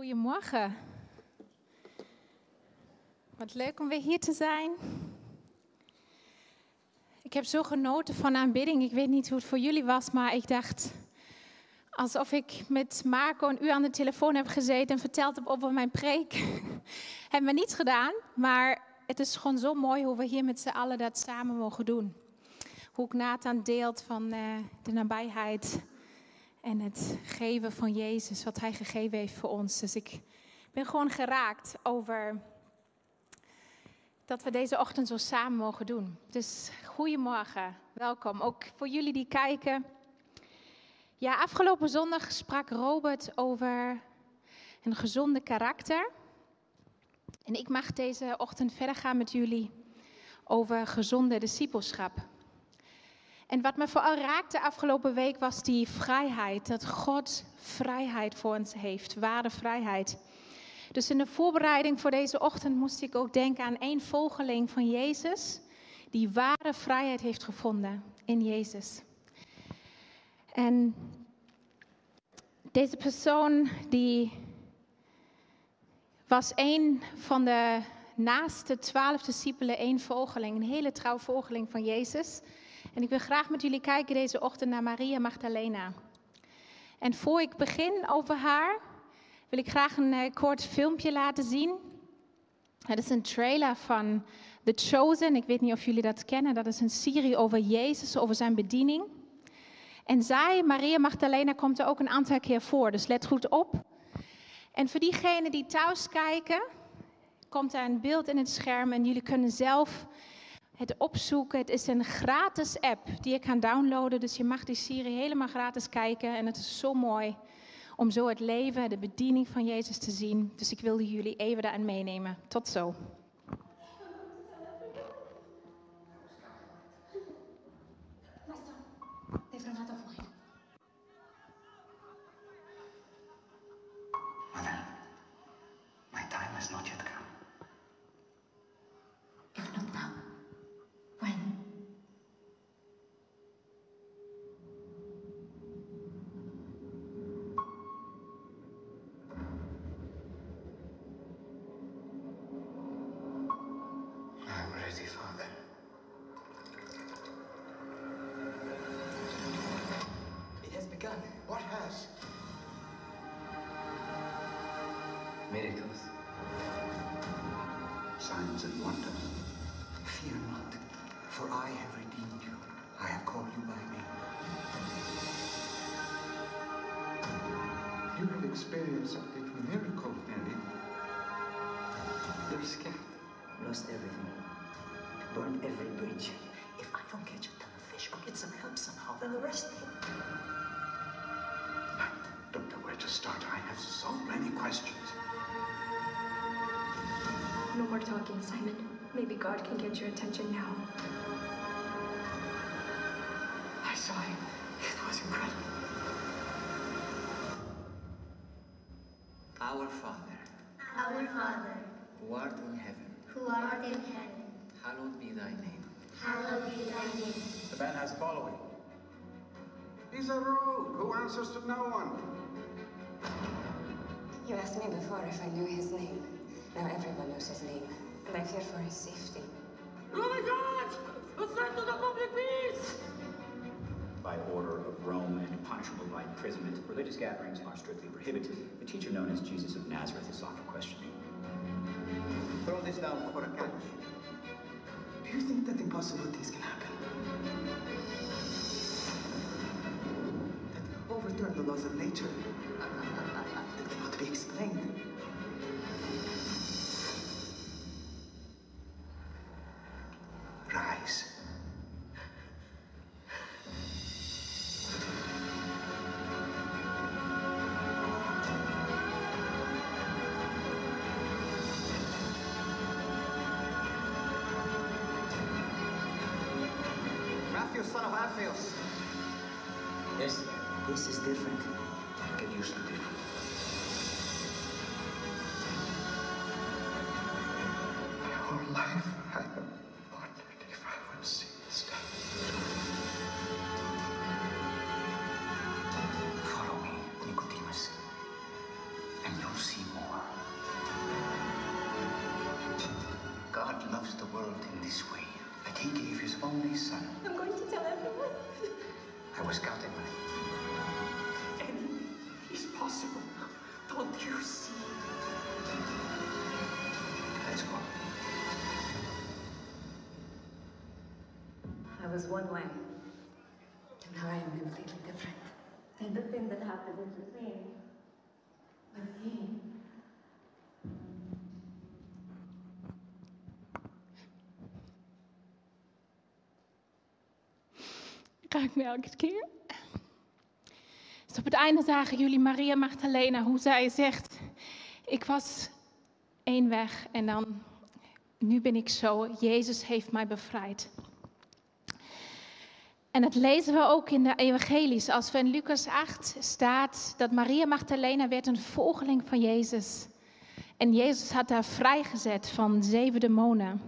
Goedemorgen. Wat leuk om weer hier te zijn. Ik heb zo genoten van aanbidding. Ik weet niet hoe het voor jullie was, maar ik dacht alsof ik met Marco een uur aan de telefoon heb gezeten en verteld heb over mijn preek. Hebben we niet gedaan, maar het is gewoon zo mooi hoe we hier met z'n allen dat samen mogen doen. Hoe ik Nathan deelt van uh, de nabijheid en het geven van Jezus, wat Hij gegeven heeft voor ons. Dus ik ben gewoon geraakt over dat we deze ochtend zo samen mogen doen. Dus goedemorgen, welkom. Ook voor jullie die kijken. Ja, afgelopen zondag sprak Robert over een gezonde karakter. En ik mag deze ochtend verder gaan met jullie over gezonde discipelschap. En wat me vooral raakte afgelopen week was die vrijheid. Dat God vrijheid voor ons heeft, ware vrijheid. Dus in de voorbereiding voor deze ochtend moest ik ook denken aan één volgeling van Jezus. Die ware vrijheid heeft gevonden in Jezus. En deze persoon die was een van de naaste twaalf discipelen, één volgeling, een hele trouw volgeling van Jezus. En ik wil graag met jullie kijken deze ochtend naar Maria Magdalena. En voor ik begin over haar, wil ik graag een uh, kort filmpje laten zien. Het is een trailer van The Chosen. Ik weet niet of jullie dat kennen. Dat is een serie over Jezus, over zijn bediening. En zij, Maria Magdalena, komt er ook een aantal keer voor. Dus let goed op. En voor diegenen die thuis kijken, komt er een beeld in het scherm en jullie kunnen zelf het opzoeken. Het is een gratis app die je kan downloaden. Dus je mag die serie helemaal gratis kijken. En het is zo mooi om zo het leven, de bediening van Jezus te zien. Dus ik wilde jullie even daarin meenemen. Tot zo. signs and wonders. Fear not, for I have redeemed you. I have called you by name. You have experienced a miracle, Mary. You're scared. Lost everything. Burned every bridge. If I don't catch a ton of fish or get some help somehow, then the rest more talking, Simon. Maybe God can get your attention now. I saw him. It was incredible. Our Father, Our Father, who art in heaven, who art in heaven, hallowed be thy name. hallowed be thy name. The man has a following. He's a rogue who answers to no one. You asked me before if I knew his name. Now everyone knows his name, and I fear for his safety. Oh my God! A threat to the public peace! By order of Rome and punishable by imprisonment, religious gatherings are strictly prohibited. The teacher known as Jesus of Nazareth is sought for questioning. Throw this down for a catch. Do you think that impossibilities can happen? That overturn the laws of nature? that cannot be explained? you, son of Atreus. Yes, this is different. I can use the difference. One way, and now I am completely different. And the thing that happened in between was he. Raakt me elke keer. Dus op het einde zagen jullie Maria Magdalena, hoe zij zegt: Ik was één weg en dan, nu ben ik zo. Jezus heeft mij bevrijd. En dat lezen we ook in de evangelies. Als we in Lucas 8 staat dat Maria Magdalena werd een volgeling van Jezus. En Jezus had haar vrijgezet van zeven demonen.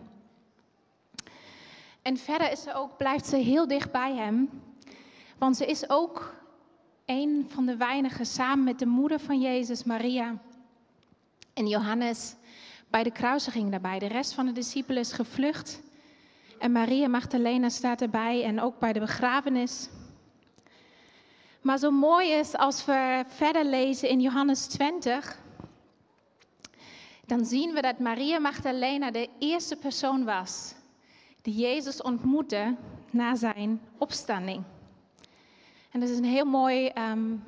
En verder is ze ook, blijft ze heel dicht bij hem. Want ze is ook een van de weinigen samen met de moeder van Jezus, Maria en Johannes, bij de kruisiging daarbij. De rest van de discipelen is gevlucht. En Maria Magdalena staat erbij en ook bij de begrafenis. Maar zo mooi is als we verder lezen in Johannes 20, dan zien we dat Maria Magdalena de eerste persoon was die Jezus ontmoette na zijn opstanding. En dat is een heel mooi, um,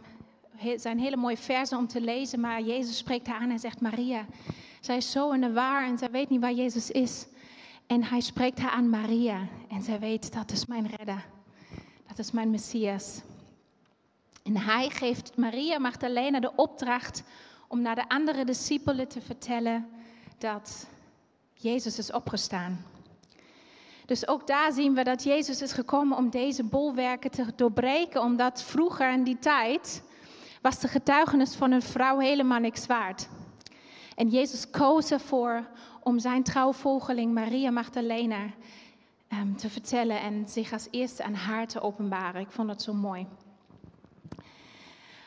zijn hele mooie versen om te lezen, maar Jezus spreekt haar aan en zegt, Maria, zij is zo in de waar en zij weet niet waar Jezus is. En hij spreekt haar aan Maria en zij weet, dat is mijn redder, dat is mijn Messias. En hij geeft Maria Magdalena de opdracht om naar de andere discipelen te vertellen dat Jezus is opgestaan. Dus ook daar zien we dat Jezus is gekomen om deze bolwerken te doorbreken, omdat vroeger in die tijd was de getuigenis van een vrouw helemaal niks waard. En Jezus koos ervoor om zijn trouwvolgeling Maria Magdalena um, te vertellen en zich als eerste aan haar te openbaren. Ik vond dat zo mooi.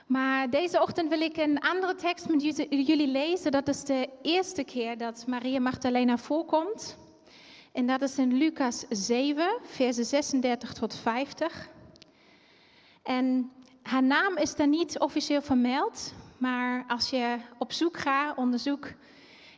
Maar deze ochtend wil ik een andere tekst met jullie lezen. Dat is de eerste keer dat Maria Magdalena voorkomt. En dat is in Lucas 7, versen 36 tot 50. En haar naam is daar niet officieel vermeld, maar als je op zoek gaat, onderzoek,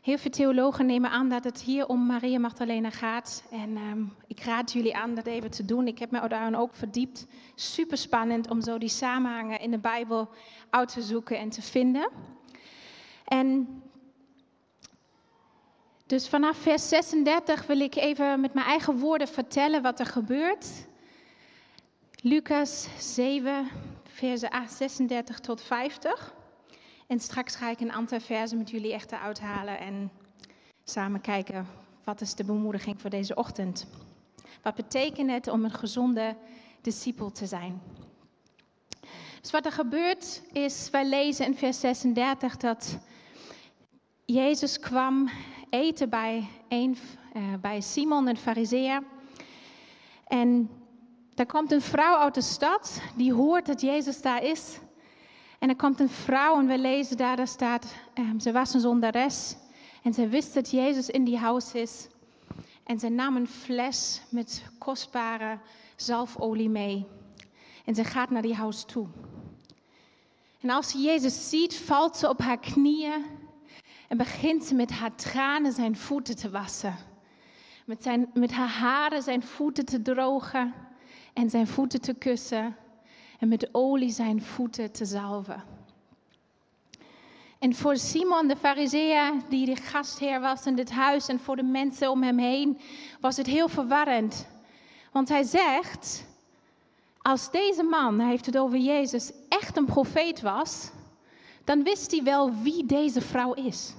heel veel theologen nemen aan dat het hier om Maria Magdalena gaat. En um, ik raad jullie aan dat even te doen. Ik heb me daarin ook verdiept. Super spannend om zo die samenhangen in de Bijbel uit te zoeken en te vinden. En dus vanaf vers 36 wil ik even met mijn eigen woorden vertellen wat er gebeurt. Lucas 7, versen 36 tot 50. En straks ga ik een aantal versen met jullie echt uithalen en samen kijken wat is de bemoediging voor deze ochtend. Wat betekent het om een gezonde discipel te zijn? Dus wat er gebeurt is, wij lezen in vers 36 dat Jezus kwam eten bij, uh, bij Simon, een fariseer. En daar komt een vrouw uit de stad die hoort dat Jezus daar is. En er komt een vrouw en we lezen daar, daar staat, um, ze was een zondares. En ze wist dat Jezus in die huis is. En ze nam een fles met kostbare zalfolie mee. En ze gaat naar die huis toe. En als ze Jezus ziet, valt ze op haar knieën en begint ze met haar tranen zijn voeten te wassen. Met, zijn, met haar haren zijn voeten te drogen en zijn voeten te kussen. En met olie zijn voeten te zalven. En voor Simon de Fariseer, die de gastheer was in dit huis, en voor de mensen om hem heen, was het heel verwarrend. Want hij zegt, als deze man, hij heeft het over Jezus, echt een profeet was, dan wist hij wel wie deze vrouw is.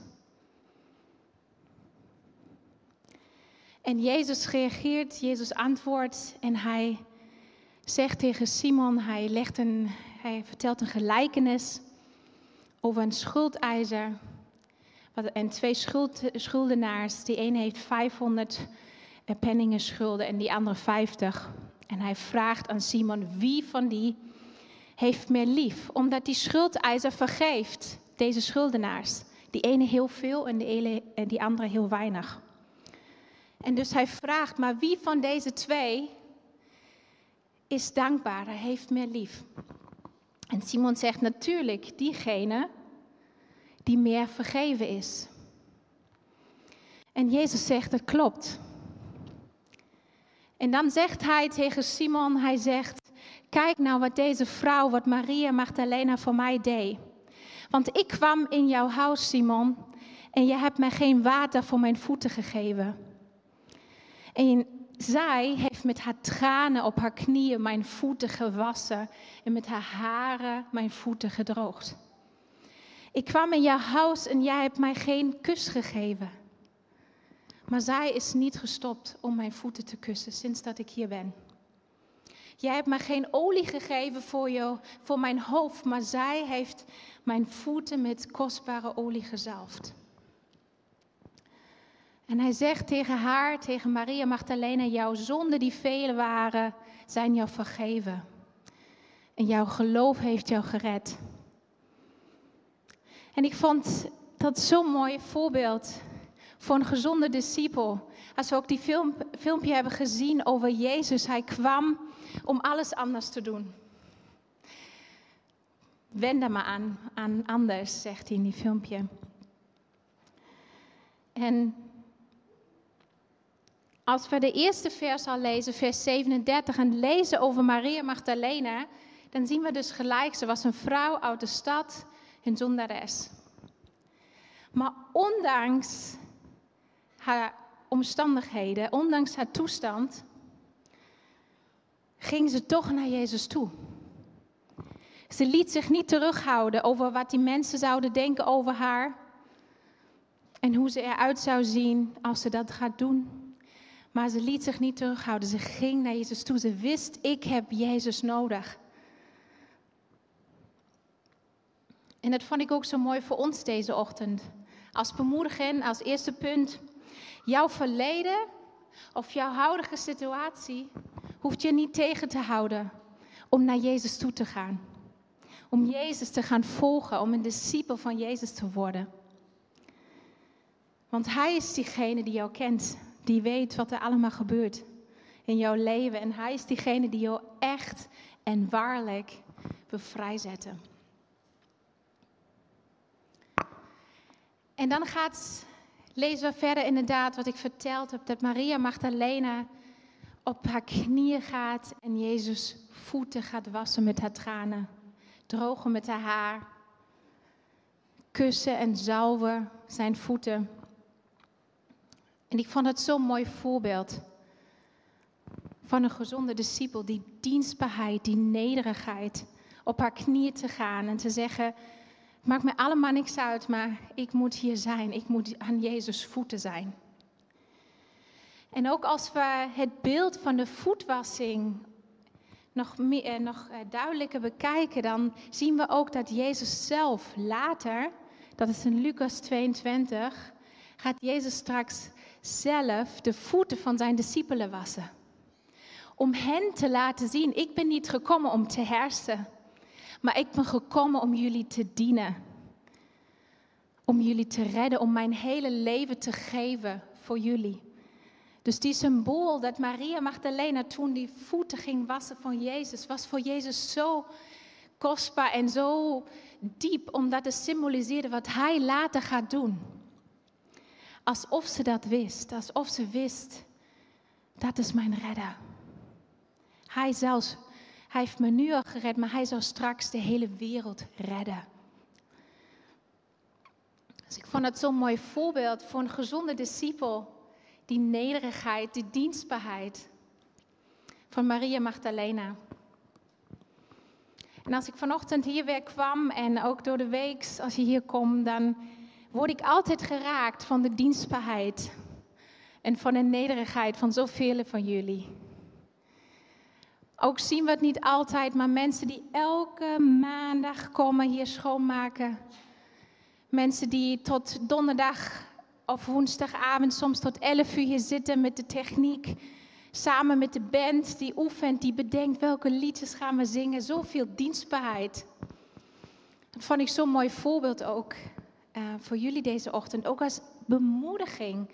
En Jezus reageert, Jezus antwoordt en hij zegt tegen Simon, hij, legt een, hij vertelt een gelijkenis over een schuldeiser en twee schuld, schuldenaars. Die een heeft 500 penningen schulden en die andere 50. En hij vraagt aan Simon, wie van die heeft meer lief? Omdat die schuldeiser vergeeft, deze schuldenaars. Die ene heel veel ene, en die andere heel weinig. En dus hij vraagt, maar wie van deze twee is dankbaarder, heeft meer lief? En Simon zegt natuurlijk diegene die meer vergeven is. En Jezus zegt, dat klopt. En dan zegt hij tegen Simon, hij zegt, kijk nou wat deze vrouw, wat Maria Magdalena voor mij deed. Want ik kwam in jouw huis, Simon, en je hebt mij geen water voor mijn voeten gegeven. En zij heeft met haar tranen op haar knieën mijn voeten gewassen en met haar haren mijn voeten gedroogd. Ik kwam in jouw huis en jij hebt mij geen kus gegeven. Maar zij is niet gestopt om mijn voeten te kussen sinds dat ik hier ben. Jij hebt mij geen olie gegeven voor, jou, voor mijn hoofd, maar zij heeft mijn voeten met kostbare olie gezalfd. En hij zegt tegen haar, tegen Maria Magdalena, jouw zonden die vele waren, zijn jou vergeven. En jouw geloof heeft jou gered. En ik vond dat zo'n mooi voorbeeld voor een gezonde discipel. Als we ook die film, filmpje hebben gezien over Jezus, hij kwam om alles anders te doen. Wend maar aan, aan anders, zegt hij in die filmpje. En als we de eerste vers al lezen, vers 37, en lezen over Maria Magdalena, dan zien we dus gelijk, ze was een vrouw uit de stad, een zondares. Maar ondanks haar omstandigheden, ondanks haar toestand, ging ze toch naar Jezus toe. Ze liet zich niet terughouden over wat die mensen zouden denken over haar en hoe ze eruit zou zien als ze dat gaat doen. Maar ze liet zich niet terughouden. Ze ging naar Jezus toe. Ze wist, ik heb Jezus nodig. En dat vond ik ook zo mooi voor ons deze ochtend. Als bemoediging, als eerste punt. Jouw verleden of jouw huidige situatie hoeft je niet tegen te houden om naar Jezus toe te gaan. Om Jezus te gaan volgen, om een discipel van Jezus te worden. Want Hij is diegene die jou kent die weet wat er allemaal gebeurt in jouw leven. En Hij is diegene die jou echt en waarlijk bevrijzetten. En dan gaat, lezen we verder inderdaad wat ik verteld heb, dat Maria Magdalena op haar knieën gaat en Jezus voeten gaat wassen met haar tranen, drogen met haar haar, kussen en zalven zijn voeten. En ik vond het zo'n mooi voorbeeld van een gezonde discipel, die dienstbaarheid, die nederigheid, op haar knieën te gaan en te zeggen, maakt me allemaal niks uit, maar ik moet hier zijn, ik moet aan Jezus voeten zijn. En ook als we het beeld van de voetwassing nog, meer, eh, nog eh, duidelijker bekijken, dan zien we ook dat Jezus zelf later, dat is in Lucas 22, gaat Jezus straks zelf de voeten van zijn discipelen wassen. Om hen te laten zien, ik ben niet gekomen om te hersen, maar ik ben gekomen om jullie te dienen. Om jullie te redden, om mijn hele leven te geven voor jullie. Dus die symbool dat Maria Magdalena toen die voeten ging wassen van Jezus, was voor Jezus zo kostbaar en zo diep, omdat het symboliseerde wat hij later gaat doen. Alsof ze dat wist, alsof ze wist, dat is mijn redder. Hij zelfs, hij heeft me nu al gered, maar hij zal straks de hele wereld redden. Dus ik vond het zo'n mooi voorbeeld voor een gezonde discipel. Die nederigheid, die dienstbaarheid van Maria Magdalena. En als ik vanochtend hier weer kwam en ook door de week, als je hier komt, dan word ik altijd geraakt van de dienstbaarheid en van de nederigheid van zoveel van jullie. Ook zien we het niet altijd, maar mensen die elke maandag komen hier schoonmaken. Mensen die tot donderdag of woensdagavond soms tot 11 uur hier zitten met de techniek. Samen met de band die oefent, die bedenkt welke liedjes gaan we zingen. Zoveel dienstbaarheid. Dat vond ik zo'n mooi voorbeeld ook eh, voor jullie deze ochtend, ook als bemoediging.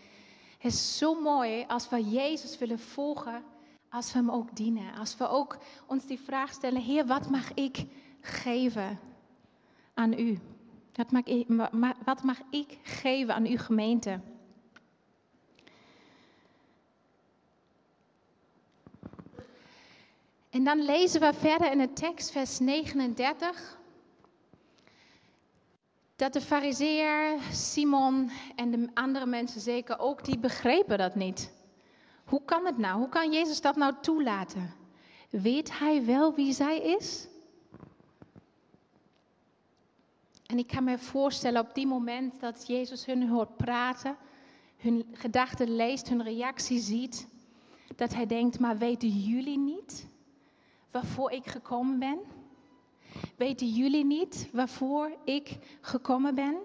Het is zo mooi als we Jezus willen volgen, als we Hem ook dienen. Als we ook ons die vraag stellen, Heer, wat mag ik geven aan U? Wat mag ik, wat mag ik geven aan uw gemeente? En dan lezen we verder in het tekst, vers 39, dat de fariseer, Simon en de andere mensen zeker ook, die begrepen dat niet. Hoe kan het nou? Hoe kan Jezus dat nou toelaten? Weet hij wel wie zij is? En ik kan me voorstellen op die moment dat Jezus hun hoort praten, hun gedachten leest, hun reactie ziet, dat hij denkt, maar weten jullie niet waarvoor ik gekomen ben? Weten jullie niet waarvoor ik gekomen ben?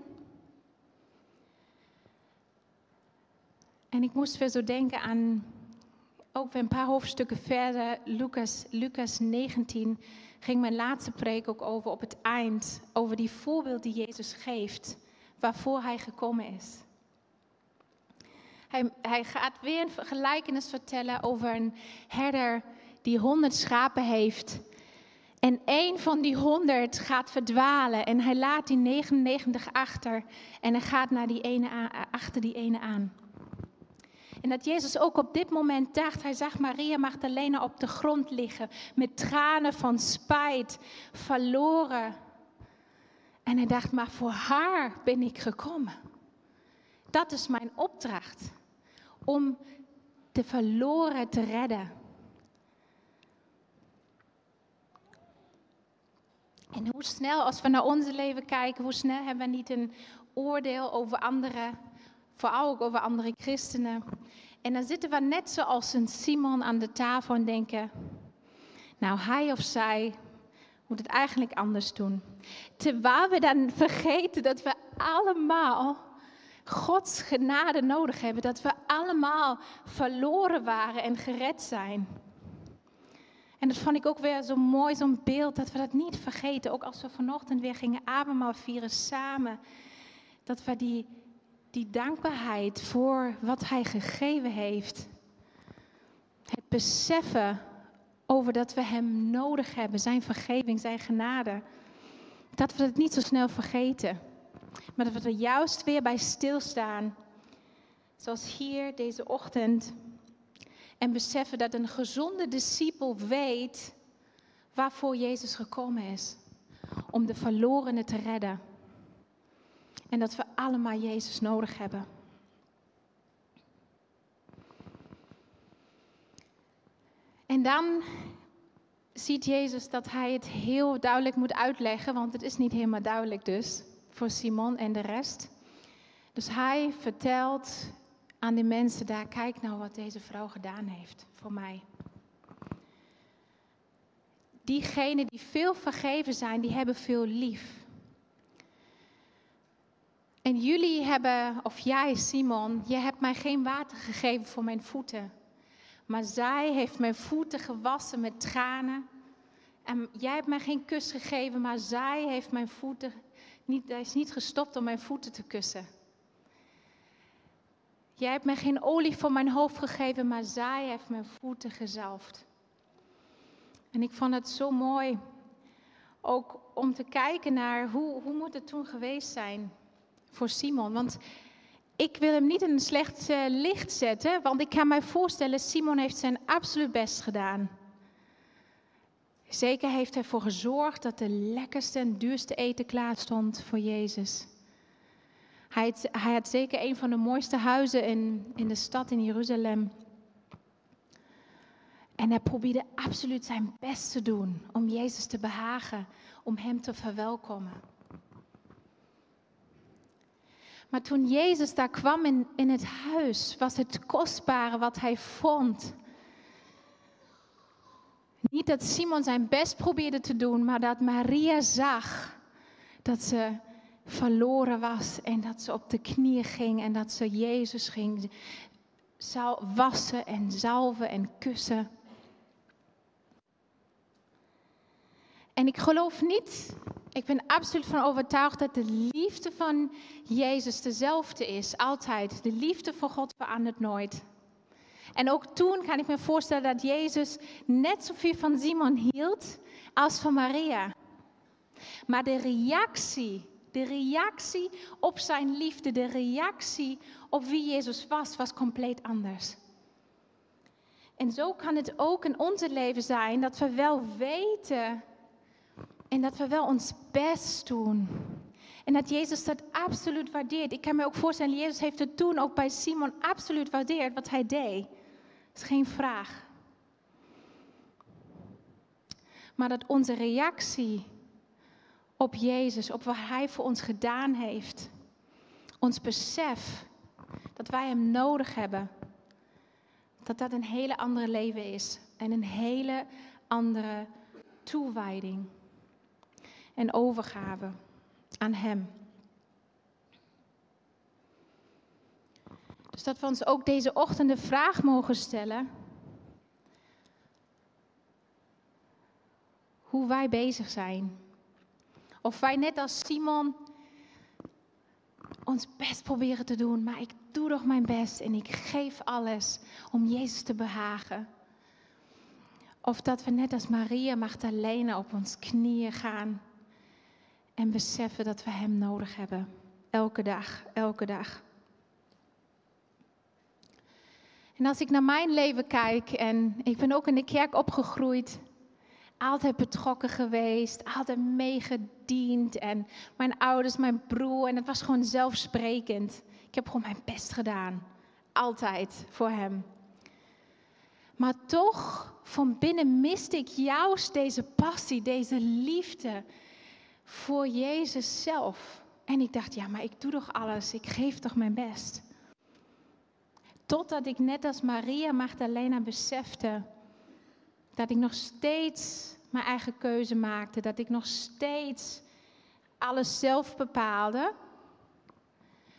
En ik moest weer zo denken aan, ook weer een paar hoofdstukken verder, Lucas, Lucas 19, ging mijn laatste preek ook over op het eind, over die voorbeeld die Jezus geeft, waarvoor hij gekomen is. Hij, hij gaat weer een gelijkenis vertellen over een herder die honderd schapen heeft. En één van die honderd gaat verdwalen en hij laat die 99 achter en hij gaat naar die ene achter die ene aan. En dat Jezus ook op dit moment dacht, hij zag Maria Magdalena op de grond liggen met tranen van spijt, verloren. En hij dacht, maar voor haar ben ik gekomen. Dat is mijn opdracht, om de verloren te redden. En hoe snel, als we naar ons leven kijken, hoe snel hebben we niet een oordeel over anderen Vooral ook over andere christenen. En dan zitten we net zoals een Simon aan de tafel en denken, nou hij of zij moet het eigenlijk anders doen. Terwijl we dan vergeten dat we allemaal Gods genade nodig hebben. Dat we allemaal verloren waren en gered zijn. En dat vond ik ook weer zo mooi, zo'n beeld, dat we dat niet vergeten. Ook als we vanochtend weer gingen avondmaal vieren samen. Dat we die die dankbaarheid voor wat Hij gegeven heeft. Het beseffen over dat we Hem nodig hebben, Zijn vergeving, Zijn genade. Dat we het niet zo snel vergeten, maar dat we er juist weer bij stilstaan. Zoals hier deze ochtend. En beseffen dat een gezonde discipel weet waarvoor Jezus gekomen is. Om de verlorenen te redden. En dat we allemaal Jezus nodig hebben. En dan ziet Jezus dat hij het heel duidelijk moet uitleggen, want het is niet helemaal duidelijk dus voor Simon en de rest. Dus hij vertelt aan de mensen daar, kijk nou wat deze vrouw gedaan heeft voor mij. Diegenen die veel vergeven zijn, die hebben veel lief. En jullie hebben, of jij Simon, je hebt mij geen water gegeven voor mijn voeten. Maar zij heeft mijn voeten gewassen met tranen. En jij hebt mij geen kus gegeven, maar zij heeft mijn voeten niet, is niet gestopt om mijn voeten te kussen. Jij hebt mij geen olie voor mijn hoofd gegeven, maar zij heeft mijn voeten gezalfd. En ik vond het zo mooi, ook om te kijken naar hoe, hoe moet het toen geweest zijn voor Simon. Want ik wil hem niet in een slecht uh, licht zetten, want ik kan mij voorstellen, Simon heeft zijn absoluut best gedaan. Zeker heeft hij ervoor gezorgd dat de lekkerste en duurste eten klaar stond voor Jezus. Hij had, hij had zeker een van de mooiste huizen in, in de stad in Jeruzalem. En hij probeerde absoluut zijn best te doen om Jezus te behagen, om hem te verwelkomen. Maar toen Jezus daar kwam in, in het huis, was het kostbare wat hij vond. Niet dat Simon zijn best probeerde te doen, maar dat Maria zag dat ze verloren was en dat ze op de knieën ging en dat ze Jezus ging wassen en zalven en kussen. En ik geloof niet Ik ben absoluut van overtuigd dat de liefde van Jezus dezelfde is, altijd. De liefde voor God verandert nooit. En ook toen kan ik me voorstellen dat Jezus net zoveel van Simon hield als van Maria. Maar de reactie, de reactie op zijn liefde, de reactie op wie Jezus was, was compleet anders. En zo kan het ook in onze leven zijn dat we wel weten en dat we wel ons best doen. En dat Jezus dat absoluut waardeert. Ik kan me ook voorstellen, Jezus heeft het toen ook bij Simon absoluut waardeerd wat hij deed. Dat is geen vraag. Maar dat onze reactie op Jezus, op wat Hij voor ons gedaan heeft, ons besef dat wij Hem nodig hebben, dat dat een hele andere leven is en een hele andere toewijding en overgave aan Hem. Dus dat we ons ook deze ochtend de vraag mogen stellen. Hoe wij bezig zijn. Of wij net als Simon ons best proberen te doen, maar ik doe toch mijn best en ik geef alles om Jezus te behagen. Of dat we net als Maria Magdalena op ons knieën gaan en beseffen dat we Hem nodig hebben. Elke dag, elke dag. En als ik naar mijn leven kijk, en ik ben ook in de kerk opgegroeid, altijd betrokken geweest, altijd meegediend. En mijn ouders, mijn broer, en het was gewoon zelfsprekend. Ik heb gewoon mijn best gedaan. Altijd voor hem. Maar toch, van binnen miste ik juist deze passie, deze liefde voor Jezus zelf. En ik dacht, ja, maar ik doe toch alles, ik geef toch mijn best. Totdat ik net als Maria Magdalena besefte dat ik nog steeds mijn eigen keuze maakte, dat ik nog steeds alles zelf bepaalde.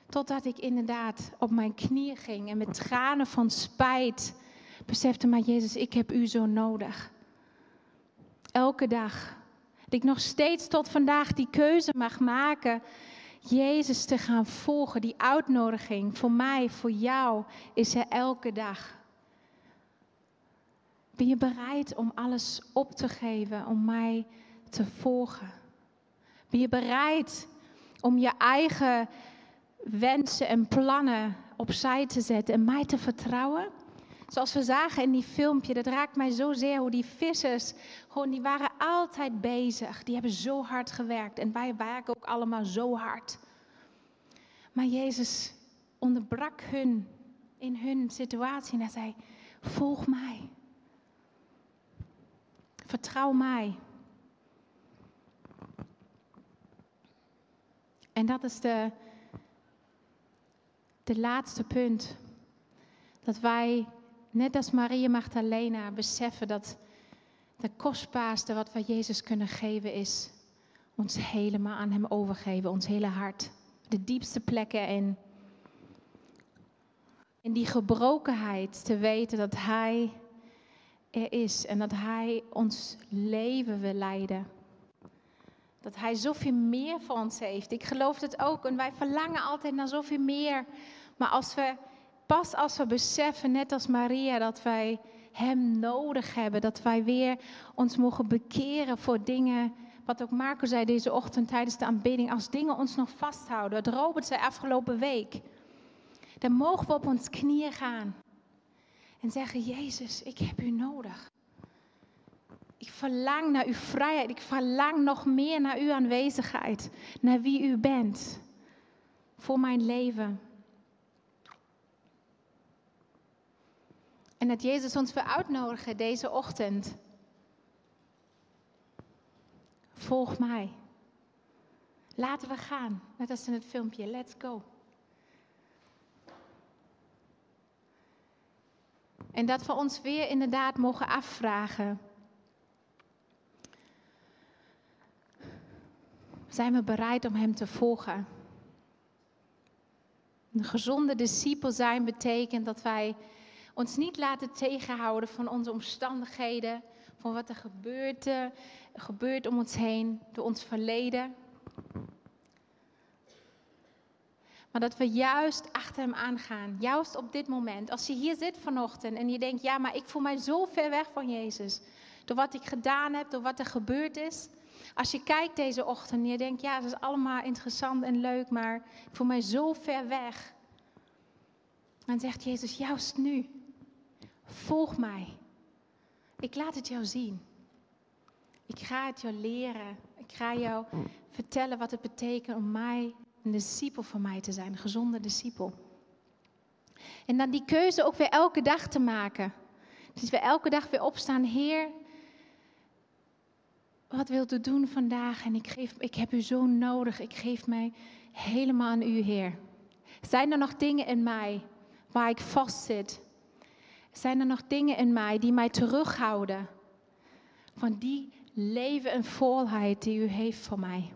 Totdat ik inderdaad op mijn knieën ging en met tranen van spijt besefte, maar Jezus, ik heb u zo nodig. Elke dag. Dat ik nog steeds tot vandaag die keuze mag maken Jezus te gaan volgen. Die uitnodiging voor mij, voor jou, is er elke dag. Ben je bereid om alles op te geven, om mij te volgen? Ben je bereid om je eigen wensen en plannen opzij te zetten en mij te vertrouwen? Zoals we zagen in die filmpje, dat raakt mij zozeer hoe die vissers, gewoon die waren altijd bezig. Die hebben zo hard gewerkt en wij werken ook allemaal zo hard. Maar Jezus onderbrak hun in hun situatie en hij zei, volg mij. Vertrouw mij. En dat is de, de laatste punt. Dat wij net als Maria Magdalena, beseffen dat de kostbaarste wat we Jezus kunnen geven is ons helemaal aan Hem overgeven, ons hele hart. De diepste plekken in. In die gebrokenheid te weten dat Hij er is en dat Hij ons leven wil leiden. Dat Hij zoveel meer voor ons heeft. Ik geloof het ook en wij verlangen altijd naar zoveel meer. Maar als we pas als we beseffen, net als Maria, dat wij Hem nodig hebben, dat wij weer ons mogen bekeren voor dingen, wat ook Marco zei deze ochtend tijdens de aanbidding, als dingen ons nog vasthouden. Wat Robert zei afgelopen week. Dan mogen we op ons knieën gaan en zeggen, Jezus, ik heb u nodig. Ik verlang naar uw vrijheid. Ik verlang nog meer naar uw aanwezigheid. Naar wie u bent. Voor mijn leven. En dat Jezus ons wil uitnodigen deze ochtend. Volg mij. Laten we gaan. Net als in het filmpje. Let's go. En dat we ons weer inderdaad mogen afvragen. Zijn we bereid om Hem te volgen? Een gezonde discipel zijn betekent dat wij ons niet laten tegenhouden van onze omstandigheden, voor wat er gebeurt, eh, gebeurt om ons heen, door ons verleden. Maar dat we juist achter hem aangaan. Juist op dit moment. Als je hier zit vanochtend en je denkt, ja, maar ik voel mij zo ver weg van Jezus. Door wat ik gedaan heb, door wat er gebeurd is. Als je kijkt deze ochtend en je denkt, ja, dat is allemaal interessant en leuk, maar ik voel mij zo ver weg. Dan zegt Jezus, juist nu, volg mij. Ik laat het jou zien. Ik ga het jou leren. Ik ga jou vertellen wat het betekent om mij een discipel van mij te zijn, een gezonde discipel. En dan die keuze ook weer elke dag te maken. Dus we elke dag weer opstaan, Heer, wat wilt u doen vandaag? En ik, geef, ik heb u zo nodig. Ik geef mij helemaal aan u, Heer. Zijn er nog dingen in mij waar ik vastzit? Zijn er nog dingen in mij die mij terughouden van die leven en volheid die u heeft voor mij?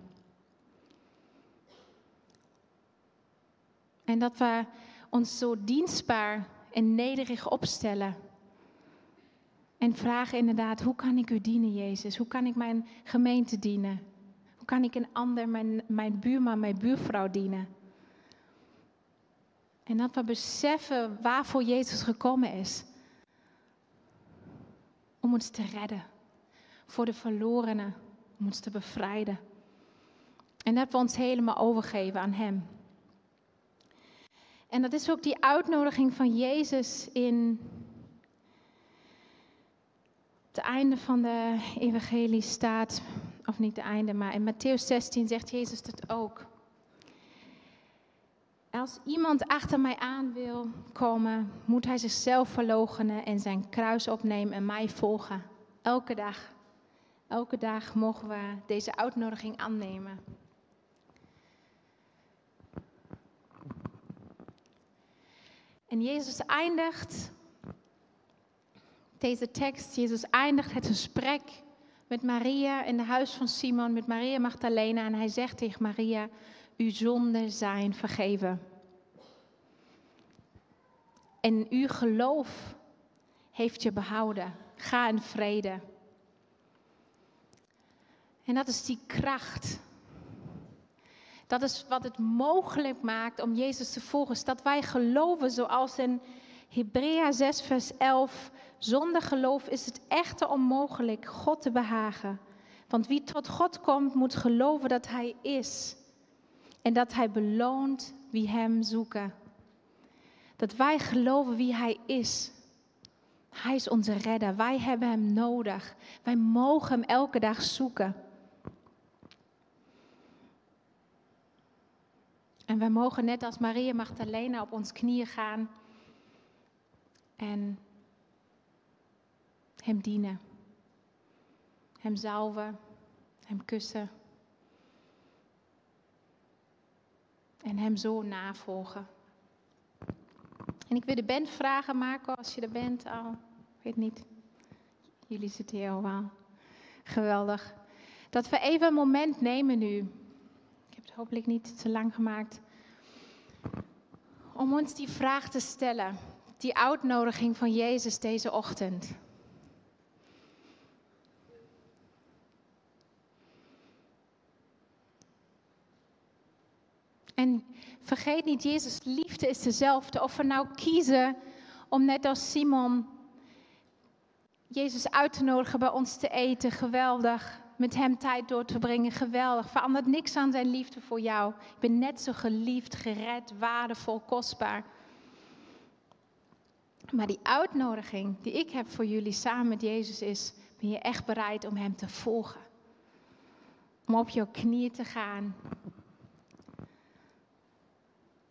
En dat we ons zo dienstbaar en nederig opstellen. En vragen inderdaad, hoe kan ik u dienen, Jezus? Hoe kan ik mijn gemeente dienen? Hoe kan ik een ander, mijn, mijn buurman, mijn buurvrouw dienen? En dat we beseffen waarvoor Jezus gekomen is. Om ons te redden. Voor de verlorenen. Om ons te bevrijden. En dat we ons helemaal overgeven aan Hem. En dat is ook die uitnodiging van Jezus in het einde van de evangelie staat, of niet het einde, maar in Matthäus 16 zegt Jezus het ook. Als iemand achter mij aan wil komen, moet hij zichzelf verloochenen en zijn kruis opnemen en mij volgen. Elke dag. Elke dag mogen we deze uitnodiging aannemen. En Jezus eindigt deze tekst. Jezus eindigt het gesprek met Maria in het huis van Simon, met Maria Magdalena. En hij zegt tegen Maria, uw zonden zijn vergeven. En uw geloof heeft je behouden. Ga in vrede. En dat is die kracht. Dat is wat het mogelijk maakt om Jezus te volgen. Dat wij geloven zoals in Hebrea 6, vers 11. Zonder geloof is het echter onmogelijk God te behagen. Want wie tot God komt, moet geloven dat Hij is. En dat Hij beloont wie Hem zoeken. Dat wij geloven wie Hij is. Hij is onze redder. Wij hebben Hem nodig. Wij mogen Hem elke dag zoeken. En wij mogen net als Maria Magdalena op ons knieën gaan en Hem dienen. Hem zalven, Hem kussen. En Hem zo navolgen. En ik wil de band vragen, Marco, als je er bent al. Ik weet niet. Jullie zitten hier al Geweldig. Dat we even een moment nemen nu. Hopelijk niet te lang gemaakt. Om ons die vraag te stellen. Die uitnodiging van Jezus deze ochtend. En vergeet niet, Jezus' liefde is dezelfde. Of we nou kiezen om net als Simon Jezus uit te nodigen bij ons te eten, geweldig. Met hem tijd door te brengen, geweldig. Verandert niks aan zijn liefde voor jou. Ik ben net zo geliefd, gered, waardevol, kostbaar. Maar die uitnodiging die ik heb voor jullie samen met Jezus is: ben je echt bereid om Hem te volgen? Om op jouw knieën te gaan,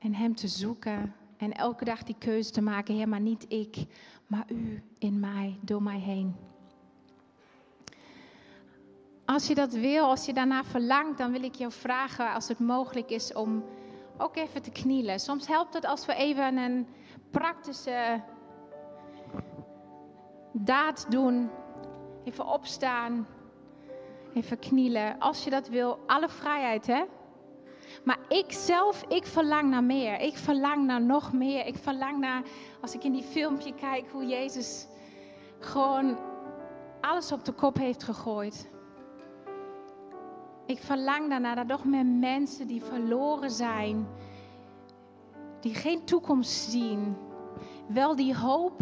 en Hem te zoeken en elke dag die keuze te maken, Heer, maar niet ik, maar U in mij, door mij heen. Als je dat wil, als je daarna verlangt, dan wil ik jou vragen, als het mogelijk is, om ook even te knielen. Soms helpt het als we even een praktische daad doen. Even opstaan, even knielen. Als je dat wil, alle vrijheid, hè? Maar ik zelf, ik verlang naar meer. Ik verlang naar nog meer. Ik verlang naar, als ik in die filmpje kijk, hoe Jezus gewoon alles op de kop heeft gegooid. Ik verlang daarna dat nog meer mensen die verloren zijn, die geen toekomst zien, wel die hoop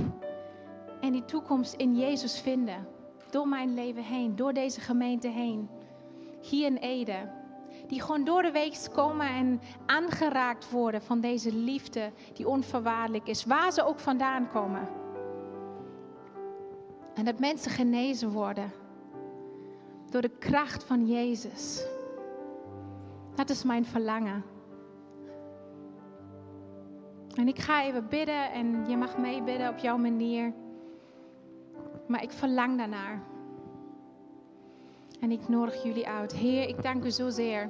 en die toekomst in Jezus vinden. Door mijn leven heen, door deze gemeente heen. Hier in Ede. Die gewoon door de week komen en aangeraakt worden van deze liefde die onvoorwaardelijk is. Waar ze ook vandaan komen. En dat mensen genezen worden. Door de kracht van Jezus. Dat is mijn verlangen. En ik ga even bidden en je mag meebidden op jouw manier. Maar ik verlang daarnaar. En ik nodig jullie uit. Heer, ik dank u zozeer.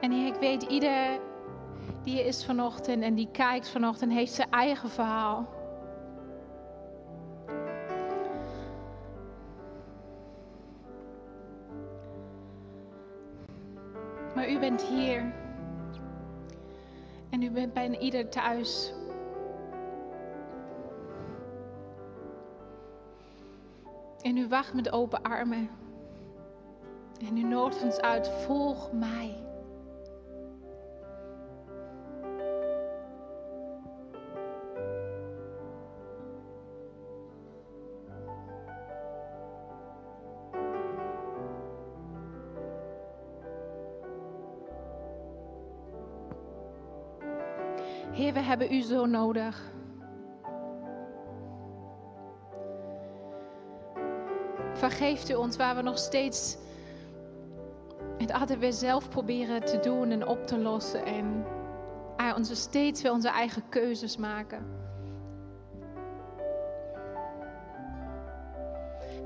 En ik weet, ieder die is vanochtend en die kijkt vanochtend, heeft zijn eigen verhaal. Maar u bent hier. En u bent bij ieder thuis. En u wacht met open armen. En u nodigt ons uit, volg mij. Hebben u zo nodig. Vergeeft u ons waar we nog steeds het altijd weer zelf proberen te doen en op te lossen. En onze steeds weer onze eigen keuzes maken.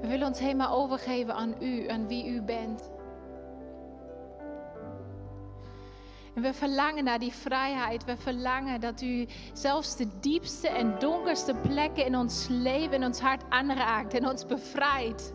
We willen ons helemaal overgeven aan u, aan wie u bent. En we verlangen naar die vrijheid. We verlangen dat u zelfs de diepste en donkerste plekken in ons leven, in ons hart aanraakt en ons bevrijdt.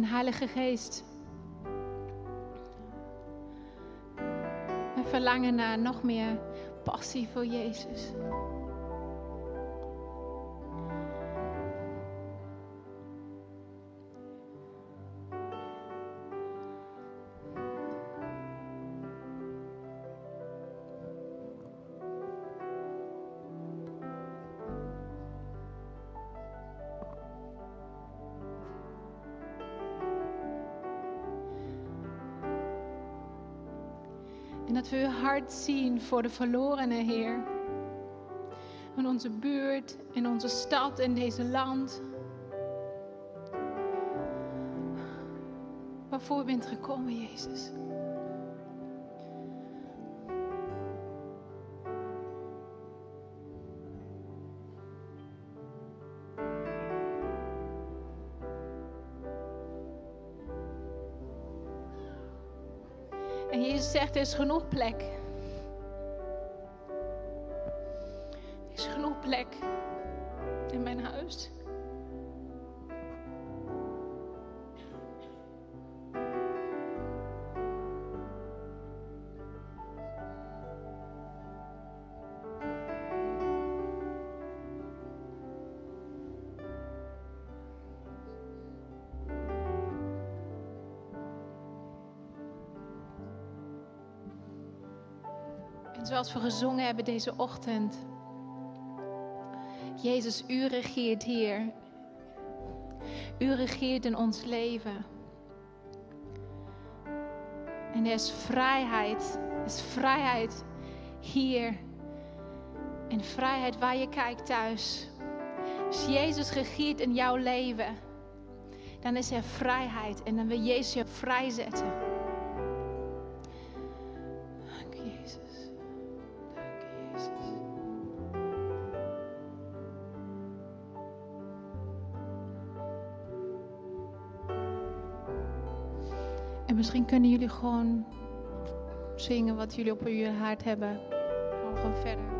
En Heilige Geest, we verlangen naar nog meer passie voor Jezus. Hart zien voor de verlorene Heer. In onze buurt, in onze stad, in deze land. Waarvoor bent gekomen, Jezus. En Jezus zegt, er is genoeg plek. plek in mijn huis. En zoals we gezongen hebben deze ochtend, Jezus, u regeert hier. U regeert in ons leven. En er is vrijheid. Er is vrijheid hier. En vrijheid waar je kijkt thuis. Als Jezus regeert in jouw leven, dan is er vrijheid. En dan wil Jezus je vrijzetten. Misschien kunnen jullie gewoon zingen wat jullie op jullie hart hebben. Gewoon verder.